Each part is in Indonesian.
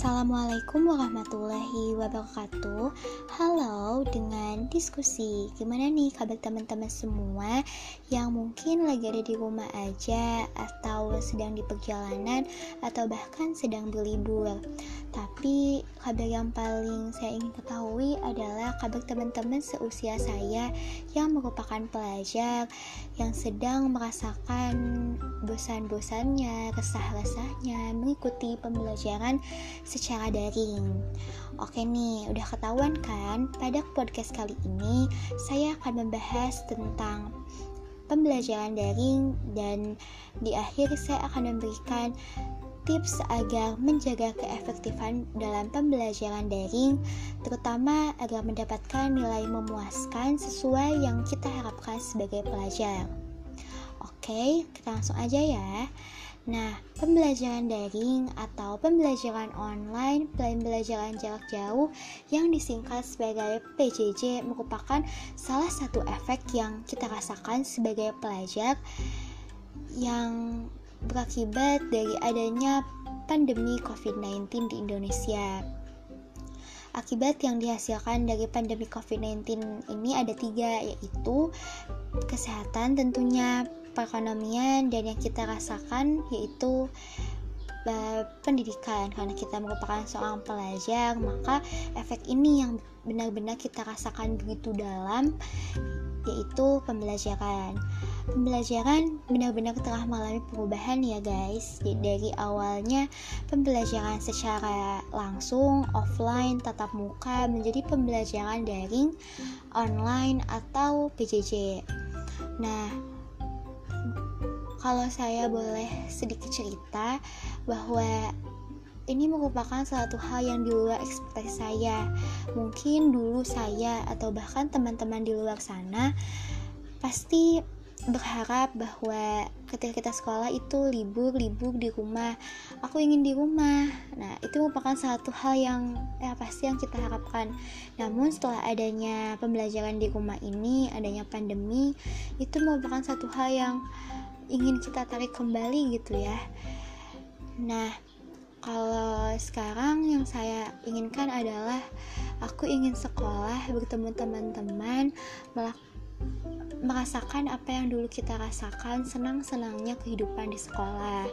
Assalamualaikum warahmatullahi wabarakatuh. Halo dengan diskusi. Gimana nih kabar teman-teman semua Yang mungkin lagi ada di rumah aja Atau sedang di perjalanan Atau bahkan sedang berlibur? Tapi kabar yang paling saya ingin ketahui adalah Kabar teman-teman seusia saya Yang merupakan pelajar Yang sedang merasakan bosan-bosannya Resah-resahnya Mengikuti pembelajaran secara daring. Oke nih, udah ketahuan kan? Pada podcast kali ini saya akan membahas tentang pembelajaran daring dan di akhir saya akan memberikan tips agar menjaga keefektifan dalam pembelajaran daring, terutama agar mendapatkan nilai memuaskan sesuai yang kita harapkan sebagai pelajar. Oke, kita langsung aja ya. Nah, pembelajaran daring atau pembelajaran online, pembelajaran jarak jauh yang disingkat sebagai PJJ merupakan salah satu efek yang kita rasakan sebagai pelajar yang berakibat dari adanya pandemi COVID-19 di Indonesia. Akibat yang dihasilkan dari pandemi COVID-19 ini ada tiga, yaitu kesehatan tentunya, perekonomian dan yang kita rasakan yaitu uh, pendidikan. Karena kita merupakan seorang pelajar maka efek ini yang benar-benar kita rasakan begitu dalam yaitu pembelajaran. Pembelajaran benar-benar telah mengalami perubahan ya guys. Dari awalnya pembelajaran secara langsung offline tatap muka menjadi pembelajaran daring online atau PJJ nah kalau saya boleh sedikit cerita bahwa ini merupakan suatu hal yang di luar ekspektasi saya. Mungkin dulu saya atau bahkan teman-teman di luar sana pasti berharap bahwa ketika kita sekolah itu libur-libur di rumah. Aku ingin di rumah. Nah itu merupakan satu hal yang ya pasti yang kita harapkan. Namun setelah adanya pembelajaran di rumah ini adanya pandemi itu merupakan satu hal yang ingin kita tarik kembali gitu ya. Nah kalau sekarang yang saya inginkan adalah aku ingin sekolah bertemu teman-teman merasakan apa yang dulu kita rasakan senang-senangnya kehidupan di sekolah.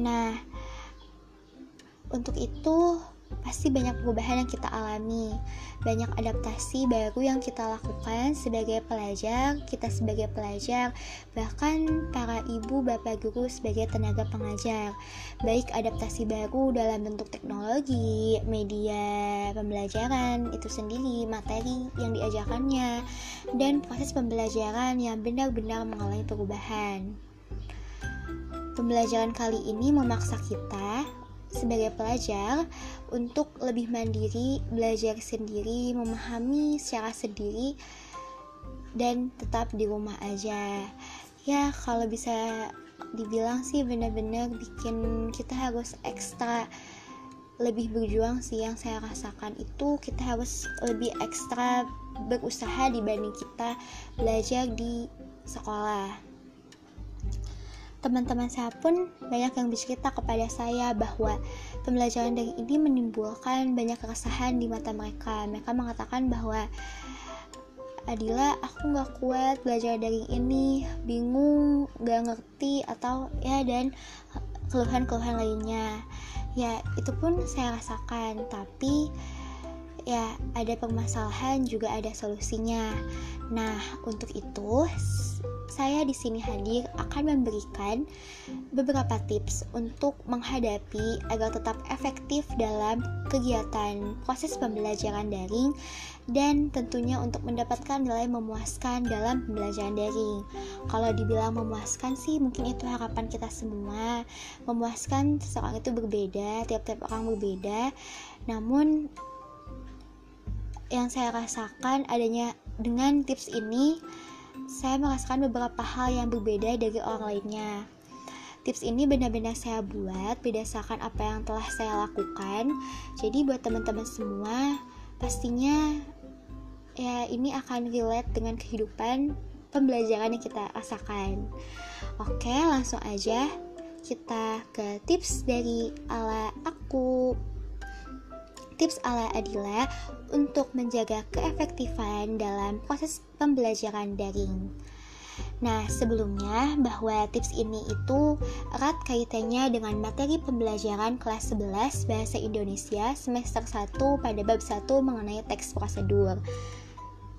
Nah untuk itu pasti banyak perubahan yang kita alami, banyak adaptasi baru yang kita lakukan sebagai pelajar, kita sebagai pelajar, bahkan para ibu, bapak guru sebagai tenaga pengajar. Baik adaptasi baru dalam bentuk teknologi, media pembelajaran itu sendiri, materi yang diajarkannya, dan proses pembelajaran yang benar-benar mengalami perubahan. Pembelajaran kali ini memaksa kita sebagai pelajar untuk lebih mandiri, belajar sendiri, memahami secara sendiri dan tetap di rumah aja. Ya, kalau bisa dibilang sih benar-benar bikin kita harus ekstra lebih berjuang sih yang saya rasakan itu kita harus lebih ekstra berusaha dibanding kita belajar di sekolah teman-teman saya pun banyak yang bercerita kepada saya bahwa pembelajaran dari ini menimbulkan banyak keresahan di mata mereka. Mereka mengatakan bahwa Adila, aku nggak kuat belajar dari ini, bingung, nggak ngerti atau ya dan keluhan-keluhan lainnya. Ya itu pun saya rasakan, tapi ya ada permasalahan juga ada solusinya. Nah untuk itu saya di sini hadir akan memberikan beberapa tips untuk menghadapi agar tetap efektif dalam kegiatan proses pembelajaran daring dan tentunya untuk mendapatkan nilai memuaskan dalam pembelajaran daring. Kalau dibilang memuaskan sih mungkin itu harapan kita semua. Memuaskan seseorang itu berbeda, tiap-tiap orang berbeda. Namun yang saya rasakan adanya dengan tips ini saya merasakan beberapa hal yang berbeda dari orang lainnya. Tips ini benar-benar saya buat berdasarkan apa yang telah saya lakukan. Jadi buat teman-teman semua, pastinya ya ini akan relate dengan kehidupan pembelajaran yang kita rasakan. Oke, langsung aja. kita ke tips dari ala aku tips ala Adila untuk menjaga keefektifan dalam proses pembelajaran daring. Nah, sebelumnya bahwa tips ini itu erat kaitannya dengan materi pembelajaran kelas 11 Bahasa Indonesia semester 1 pada bab 1 mengenai teks prosedur.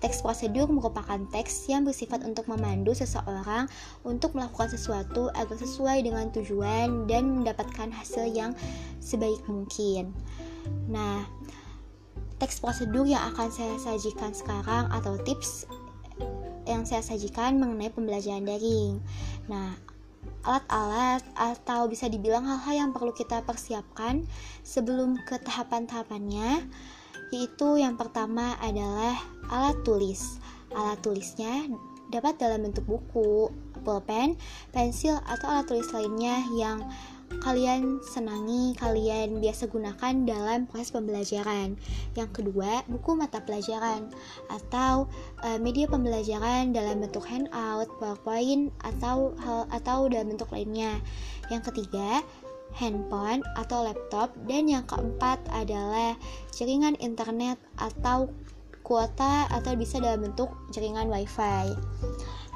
Teks prosedur merupakan teks yang bersifat untuk memandu seseorang untuk melakukan sesuatu agar sesuai dengan tujuan dan mendapatkan hasil yang sebaik mungkin. Nah, teks prosedur yang akan saya sajikan sekarang atau tips yang saya sajikan mengenai pembelajaran daring. Nah, alat-alat atau bisa dibilang hal-hal yang perlu kita persiapkan sebelum ke tahapan-tahapannya yaitu yang pertama adalah alat tulis. Alat tulisnya dapat dalam bentuk buku, pulpen, pensil, atau alat tulis lainnya yang kalian senangi, kalian biasa gunakan dalam proses pembelajaran. Yang kedua, buku mata pelajaran atau uh, media pembelajaran dalam bentuk handout, PowerPoint atau hal atau dalam bentuk lainnya. Yang ketiga, handphone atau laptop dan yang keempat adalah jaringan internet atau kuota atau bisa dalam bentuk jaringan wifi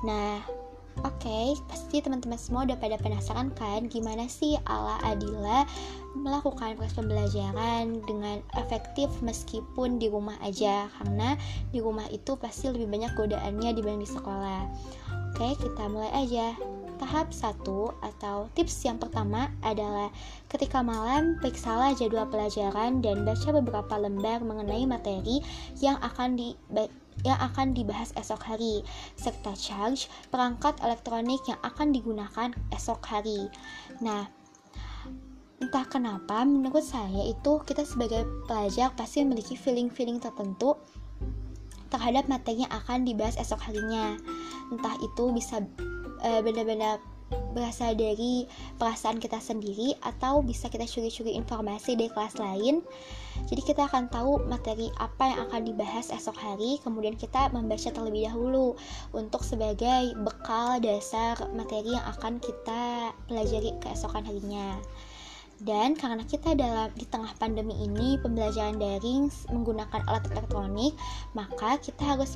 nah Oke, okay, pasti teman-teman semua udah pada penasaran kan gimana sih ala Adila melakukan proses pembelajaran dengan efektif meskipun di rumah aja karena di rumah itu pasti lebih banyak godaannya dibanding di sekolah. Oke, okay, kita mulai aja. Tahap 1 atau tips yang pertama adalah ketika malam periksalah jadwal pelajaran dan baca beberapa lembar mengenai materi yang akan di yang akan dibahas esok hari, serta charge perangkat elektronik yang akan digunakan esok hari. Nah, entah kenapa menurut saya itu kita sebagai pelajar pasti memiliki feeling-feeling tertentu terhadap materi yang akan dibahas esok harinya. Entah itu bisa uh, benar-benar berasal dari perasaan kita sendiri atau bisa kita curi-curi informasi dari kelas lain. Jadi kita akan tahu materi apa yang akan dibahas esok hari, kemudian kita membaca terlebih dahulu untuk sebagai bekal dasar materi yang akan kita pelajari keesokan harinya. Dan karena kita dalam di tengah pandemi ini pembelajaran daring menggunakan alat elektronik, maka kita harus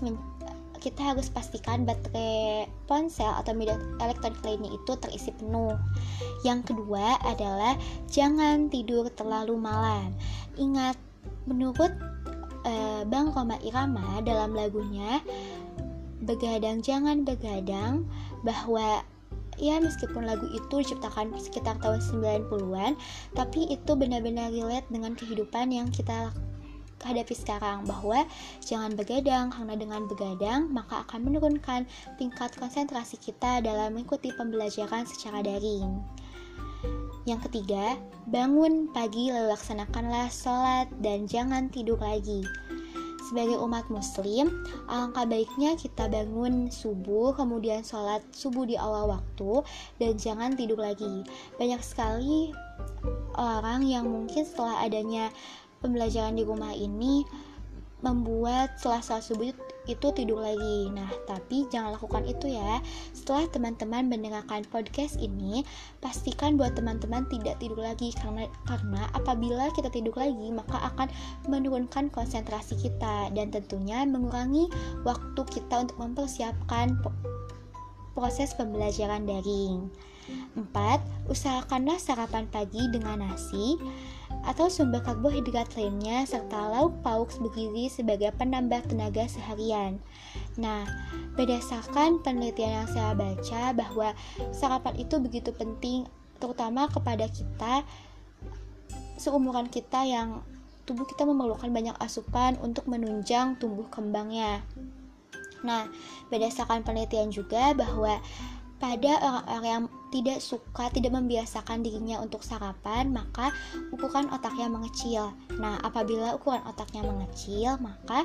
kita harus pastikan baterai ponsel atau media elektronik lainnya itu terisi penuh. Yang kedua adalah jangan tidur terlalu malam. Ingat, menurut uh, Bang Roma Irama dalam lagunya Begadang Jangan Begadang bahwa ya meskipun lagu itu diciptakan sekitar tahun 90-an tapi itu benar-benar relate dengan kehidupan yang kita hadapi sekarang bahwa jangan begadang karena dengan begadang maka akan menurunkan tingkat konsentrasi kita dalam mengikuti pembelajaran secara daring. Yang ketiga, bangun pagi lalu laksanakanlah sholat dan jangan tidur lagi. Sebagai umat muslim, alangkah baiknya kita bangun subuh, kemudian sholat subuh di awal waktu, dan jangan tidur lagi. Banyak sekali orang yang mungkin setelah adanya pembelajaran di rumah ini membuat selasa subuh itu tidur lagi. Nah, tapi jangan lakukan itu ya. Setelah teman-teman mendengarkan podcast ini, pastikan buat teman-teman tidak tidur lagi karena karena apabila kita tidur lagi, maka akan menurunkan konsentrasi kita dan tentunya mengurangi waktu kita untuk mempersiapkan proses pembelajaran daring. 4. Usahakanlah sarapan pagi dengan nasi atau sumber karbohidrat lainnya serta lauk pauk bergizi sebagai penambah tenaga seharian. Nah, berdasarkan penelitian yang saya baca bahwa sarapan itu begitu penting terutama kepada kita seumuran kita yang tubuh kita memerlukan banyak asupan untuk menunjang tumbuh kembangnya. Nah, berdasarkan penelitian juga bahwa pada orang-orang yang tidak suka, tidak membiasakan dirinya untuk sarapan, maka ukuran otaknya mengecil. Nah, apabila ukuran otaknya mengecil, maka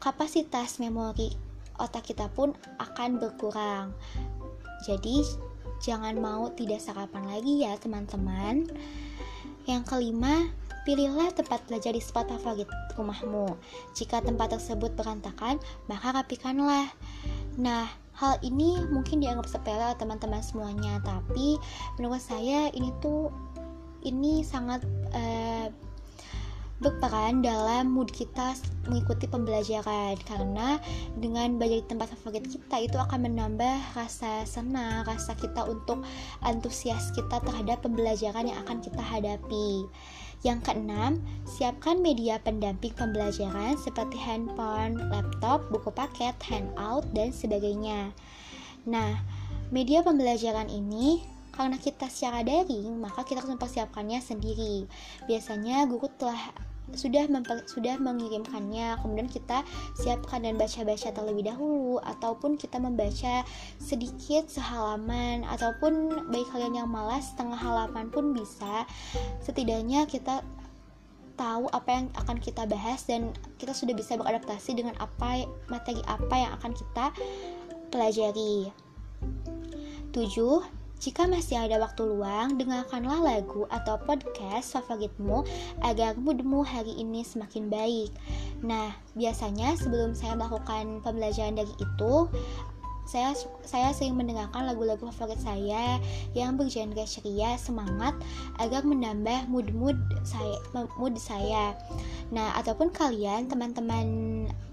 kapasitas memori otak kita pun akan berkurang. Jadi, jangan mau tidak sarapan lagi ya, teman-teman. Yang kelima, pilihlah tempat belajar di spot favorit rumahmu. Jika tempat tersebut berantakan, maka rapikanlah. Nah, hal ini mungkin dianggap sepele teman-teman semuanya tapi menurut saya ini tuh ini sangat uh, berperan dalam mood kita mengikuti pembelajaran karena dengan belajar di tempat favorit kita itu akan menambah rasa senang, rasa kita untuk antusias kita terhadap pembelajaran yang akan kita hadapi. Yang keenam, siapkan media pendamping pembelajaran seperti handphone, laptop, buku paket, handout, dan sebagainya. Nah, media pembelajaran ini karena kita secara daring, maka kita harus mempersiapkannya sendiri. Biasanya guru telah sudah sudah mengirimkannya. Kemudian kita siapkan dan baca-baca terlebih dahulu ataupun kita membaca sedikit sehalaman ataupun bagi kalian yang malas setengah halaman pun bisa. Setidaknya kita tahu apa yang akan kita bahas dan kita sudah bisa beradaptasi dengan apa materi apa yang akan kita pelajari. 7 jika masih ada waktu luang, dengarkanlah lagu atau podcast favoritmu agar moodmu hari ini semakin baik. Nah, biasanya sebelum saya melakukan pembelajaran dari itu, saya saya sering mendengarkan lagu-lagu favorit saya yang bergenre ceria, semangat agar menambah mood-mood saya mood saya. Nah, ataupun kalian teman-teman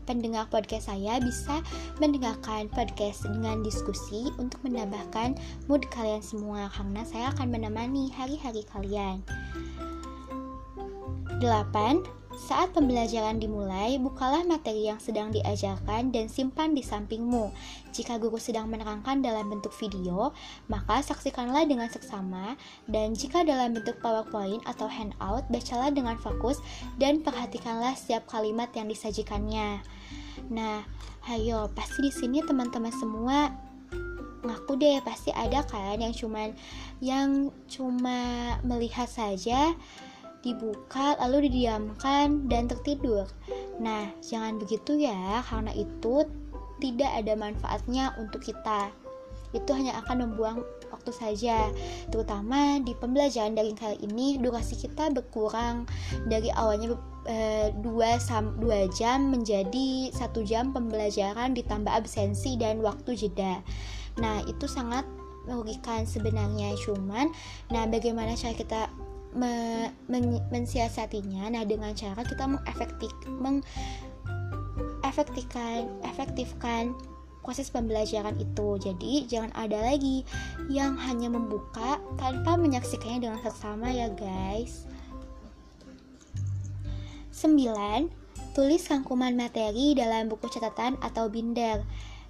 pendengar podcast saya bisa mendengarkan podcast dengan diskusi untuk menambahkan mood kalian semua karena saya akan menemani hari-hari kalian. 8. Saat pembelajaran dimulai, bukalah materi yang sedang diajarkan dan simpan di sampingmu. Jika guru sedang menerangkan dalam bentuk video, maka saksikanlah dengan seksama, dan jika dalam bentuk PowerPoint atau handout, bacalah dengan fokus dan perhatikanlah setiap kalimat yang disajikannya. Nah, ayo pasti di sini teman-teman semua ngaku deh pasti ada kan yang cuman yang cuma melihat saja dibuka lalu didiamkan dan tertidur. Nah, jangan begitu ya karena itu tidak ada manfaatnya untuk kita. Itu hanya akan membuang waktu saja. Terutama di pembelajaran daring kali ini durasi kita berkurang dari awalnya 2 eh, sam 2 jam menjadi satu jam pembelajaran ditambah absensi dan waktu jeda. Nah, itu sangat merugikan sebenarnya cuman nah bagaimana cara kita me, men, mensiasatinya nah dengan cara kita mengefektif mengefektifkan efektifkan proses pembelajaran itu jadi jangan ada lagi yang hanya membuka tanpa menyaksikannya dengan seksama ya guys 9. Tulis rangkuman materi dalam buku catatan atau binder.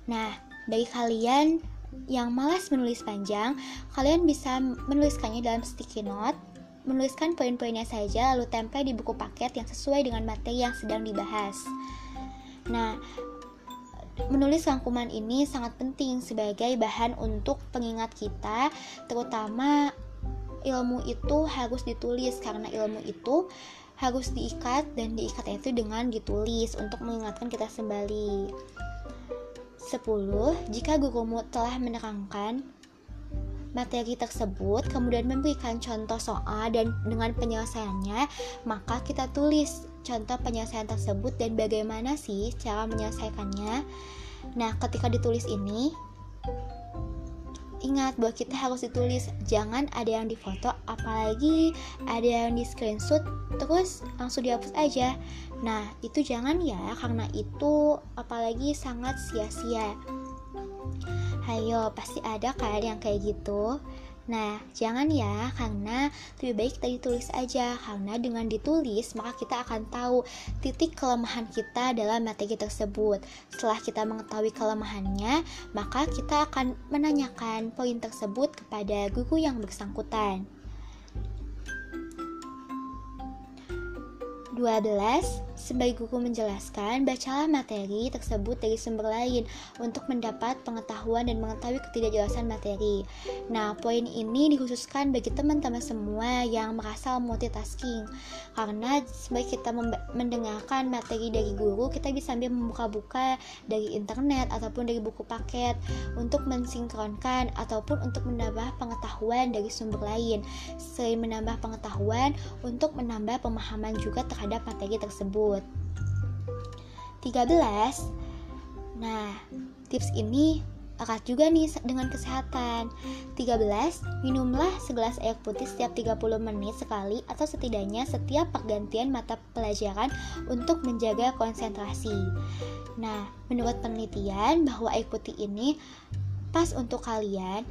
Nah, bagi kalian yang malas menulis panjang, kalian bisa menuliskannya dalam sticky note, menuliskan poin-poinnya saja lalu tempel di buku paket yang sesuai dengan materi yang sedang dibahas. Nah, menulis rangkuman ini sangat penting sebagai bahan untuk pengingat kita, terutama ilmu itu harus ditulis karena ilmu itu harus diikat dan diikat itu dengan ditulis untuk mengingatkan kita kembali. 10. Jika gurumu telah menerangkan materi tersebut, kemudian memberikan contoh soal dan dengan penyelesaiannya, maka kita tulis contoh penyelesaian tersebut dan bagaimana sih cara menyelesaikannya. Nah, ketika ditulis ini, ingat bahwa kita harus ditulis jangan ada yang difoto apalagi ada yang di screenshot terus langsung dihapus aja nah itu jangan ya karena itu apalagi sangat sia-sia hayo pasti ada kan yang kayak gitu Nah, jangan ya, karena lebih baik kita ditulis aja, karena dengan ditulis maka kita akan tahu titik kelemahan kita dalam materi tersebut. Setelah kita mengetahui kelemahannya, maka kita akan menanyakan poin tersebut kepada guru yang bersangkutan. 12 sebagai guru menjelaskan, bacalah materi tersebut dari sumber lain untuk mendapat pengetahuan dan mengetahui ketidakjelasan materi. Nah, poin ini dikhususkan bagi teman-teman semua yang merasa multitasking. Karena sebagai kita mendengarkan materi dari guru, kita bisa sambil membuka-buka dari internet ataupun dari buku paket untuk mensinkronkan ataupun untuk menambah pengetahuan dari sumber lain. Selain menambah pengetahuan, untuk menambah pemahaman juga terhadap materi tersebut tersebut. 13. Nah, tips ini erat juga nih dengan kesehatan. 13. Minumlah segelas air putih setiap 30 menit sekali atau setidaknya setiap pergantian mata pelajaran untuk menjaga konsentrasi. Nah, menurut penelitian bahwa air putih ini pas untuk kalian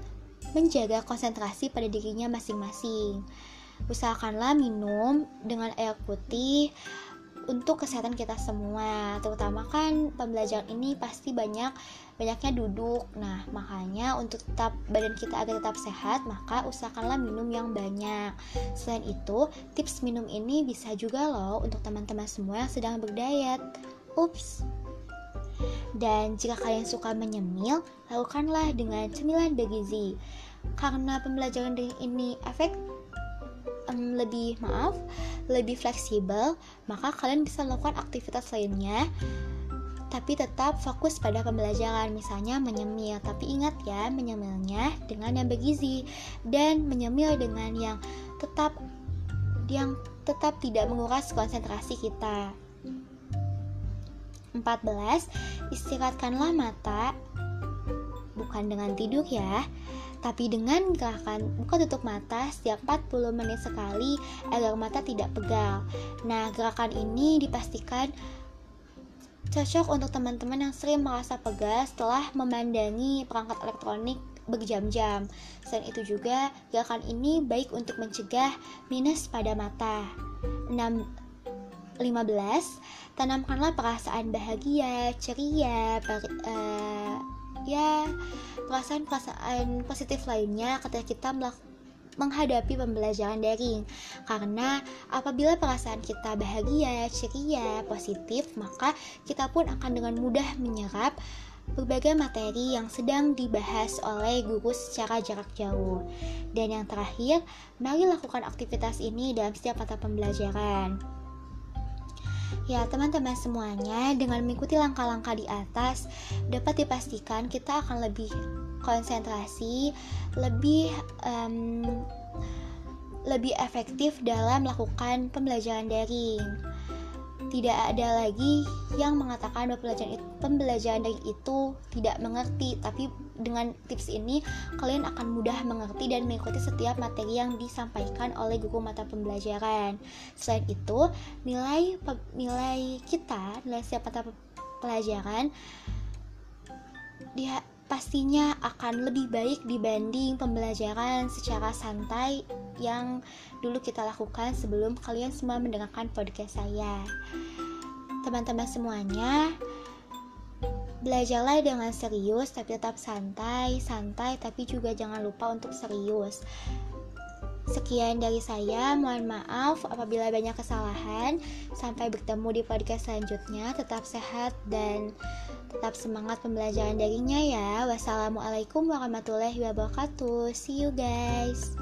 menjaga konsentrasi pada dirinya masing-masing. Usahakanlah minum dengan air putih untuk kesehatan kita semua. Terutama kan pembelajaran ini pasti banyak banyaknya duduk. Nah makanya untuk tetap badan kita agar tetap sehat maka usahakanlah minum yang banyak. Selain itu tips minum ini bisa juga loh untuk teman-teman semua yang sedang berdayat ups. Dan jika kalian suka menyemil, lakukanlah dengan cemilan bergizi. Karena pembelajaran ini efek um, lebih maaf lebih fleksibel maka kalian bisa melakukan aktivitas lainnya tapi tetap fokus pada pembelajaran. Misalnya menyemil tapi ingat ya menyemilnya dengan yang bergizi dan menyemil dengan yang tetap yang tetap tidak menguras konsentrasi kita. 14 istirahatkanlah mata bukan dengan tidur ya tapi dengan gerakan buka tutup mata setiap 40 menit sekali agar mata tidak pegal. Nah, gerakan ini dipastikan cocok untuk teman-teman yang sering merasa pegal setelah memandangi perangkat elektronik berjam-jam. Selain itu juga, gerakan ini baik untuk mencegah minus pada mata. 6 15. Tanamkanlah perasaan bahagia, ceria, per, uh, ya perasaan-perasaan positif lainnya ketika kita menghadapi pembelajaran daring karena apabila perasaan kita bahagia, ceria, positif maka kita pun akan dengan mudah menyerap berbagai materi yang sedang dibahas oleh guru secara jarak jauh. Dan yang terakhir, mari lakukan aktivitas ini dalam setiap mata pembelajaran. Ya, teman-teman semuanya, dengan mengikuti langkah-langkah di atas, dapat dipastikan kita akan lebih konsentrasi, lebih um, lebih efektif dalam melakukan pembelajaran daring. Tidak ada lagi yang mengatakan bahwa pembelajaran itu, pembelajaran dari itu tidak mengerti tapi dengan tips ini kalian akan mudah mengerti dan mengikuti setiap materi yang disampaikan oleh guru mata pembelajaran selain itu nilai nilai kita nilai setiap mata pelajaran dia pastinya akan lebih baik dibanding pembelajaran secara santai yang dulu kita lakukan sebelum kalian semua mendengarkan podcast saya. Teman-teman semuanya, belajarlah dengan serius tapi tetap santai, santai tapi juga jangan lupa untuk serius. Sekian dari saya, mohon maaf apabila banyak kesalahan. Sampai bertemu di podcast selanjutnya, tetap sehat dan Tetap semangat pembelajaran darinya ya. Wassalamualaikum warahmatullahi wabarakatuh. See you guys.